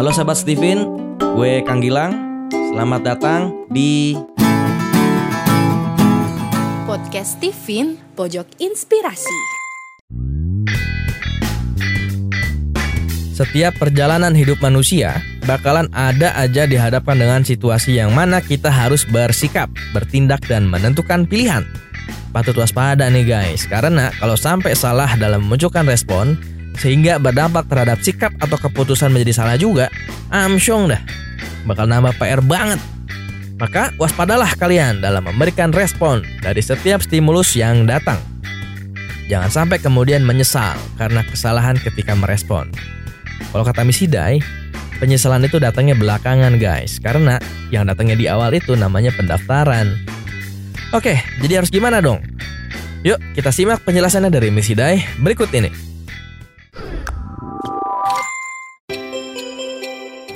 Halo sahabat Steven, gue Kang Gilang. Selamat datang di Podcast Steven Pojok Inspirasi. Setiap perjalanan hidup manusia bakalan ada aja dihadapkan dengan situasi yang mana kita harus bersikap, bertindak dan menentukan pilihan. Patut waspada nih guys, karena kalau sampai salah dalam memunculkan respon sehingga berdampak terhadap sikap atau keputusan menjadi salah juga, amsyong dah. Bakal nambah PR banget. Maka waspadalah kalian dalam memberikan respon dari setiap stimulus yang datang. Jangan sampai kemudian menyesal karena kesalahan ketika merespon. Kalau kata Missy Dai, penyesalan itu datangnya belakangan guys, karena yang datangnya di awal itu namanya pendaftaran. Oke, jadi harus gimana dong? Yuk kita simak penjelasannya dari Missy Dai berikut ini.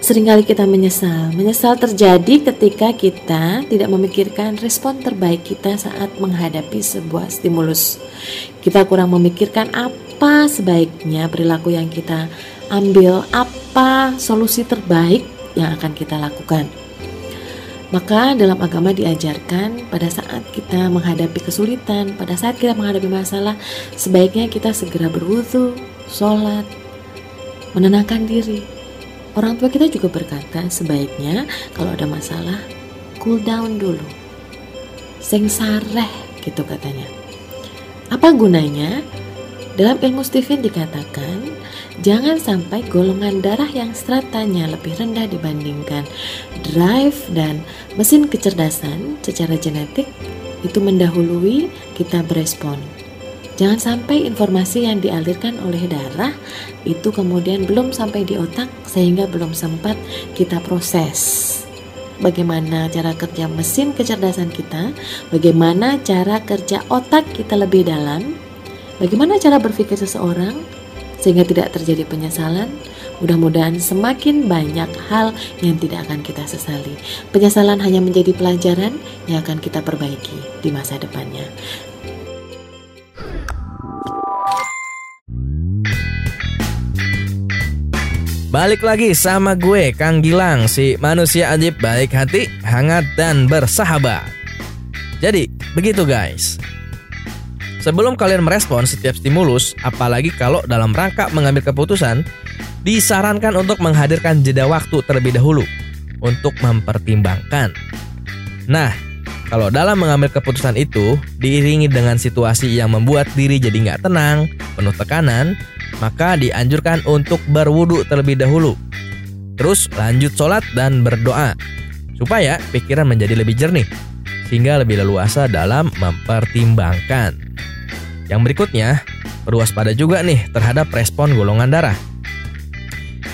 Seringkali kita menyesal. Menyesal terjadi ketika kita tidak memikirkan respon terbaik kita saat menghadapi sebuah stimulus. Kita kurang memikirkan apa sebaiknya perilaku yang kita ambil, apa solusi terbaik yang akan kita lakukan. Maka dalam agama diajarkan pada saat kita menghadapi kesulitan, pada saat kita menghadapi masalah, sebaiknya kita segera berwudu, sholat, menenangkan diri, Orang tua kita juga berkata sebaiknya kalau ada masalah cool down dulu. Sing sareh gitu katanya. Apa gunanya? Dalam ilmu Stephen dikatakan, jangan sampai golongan darah yang stratanya lebih rendah dibandingkan drive dan mesin kecerdasan secara genetik itu mendahului kita berespon. Jangan sampai informasi yang dialirkan oleh darah itu kemudian belum sampai di otak sehingga belum sempat kita proses. Bagaimana cara kerja mesin kecerdasan kita, bagaimana cara kerja otak kita lebih dalam, bagaimana cara berpikir seseorang sehingga tidak terjadi penyesalan. Mudah-mudahan semakin banyak hal yang tidak akan kita sesali. Penyesalan hanya menjadi pelajaran yang akan kita perbaiki di masa depannya. Balik lagi sama gue, Kang Gilang, si manusia ajib baik hati, hangat dan bersahabat. Jadi, begitu guys. Sebelum kalian merespon setiap stimulus, apalagi kalau dalam rangka mengambil keputusan, disarankan untuk menghadirkan jeda waktu terlebih dahulu untuk mempertimbangkan. Nah, kalau dalam mengambil keputusan itu diiringi dengan situasi yang membuat diri jadi nggak tenang, penuh tekanan, maka dianjurkan untuk berwudu terlebih dahulu. Terus lanjut sholat dan berdoa, supaya pikiran menjadi lebih jernih, sehingga lebih leluasa dalam mempertimbangkan. Yang berikutnya, berwaspada juga nih terhadap respon golongan darah.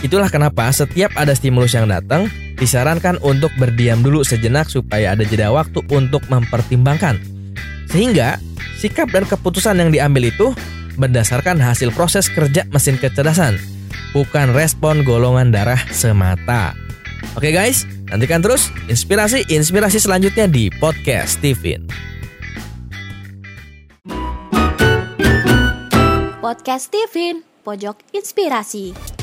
Itulah kenapa setiap ada stimulus yang datang, disarankan untuk berdiam dulu sejenak supaya ada jeda waktu untuk mempertimbangkan. Sehingga sikap dan keputusan yang diambil itu berdasarkan hasil proses kerja mesin kecerdasan, bukan respon golongan darah semata. Oke guys, nantikan terus inspirasi-inspirasi selanjutnya di podcast Steven. Podcast Steven Pojok Inspirasi.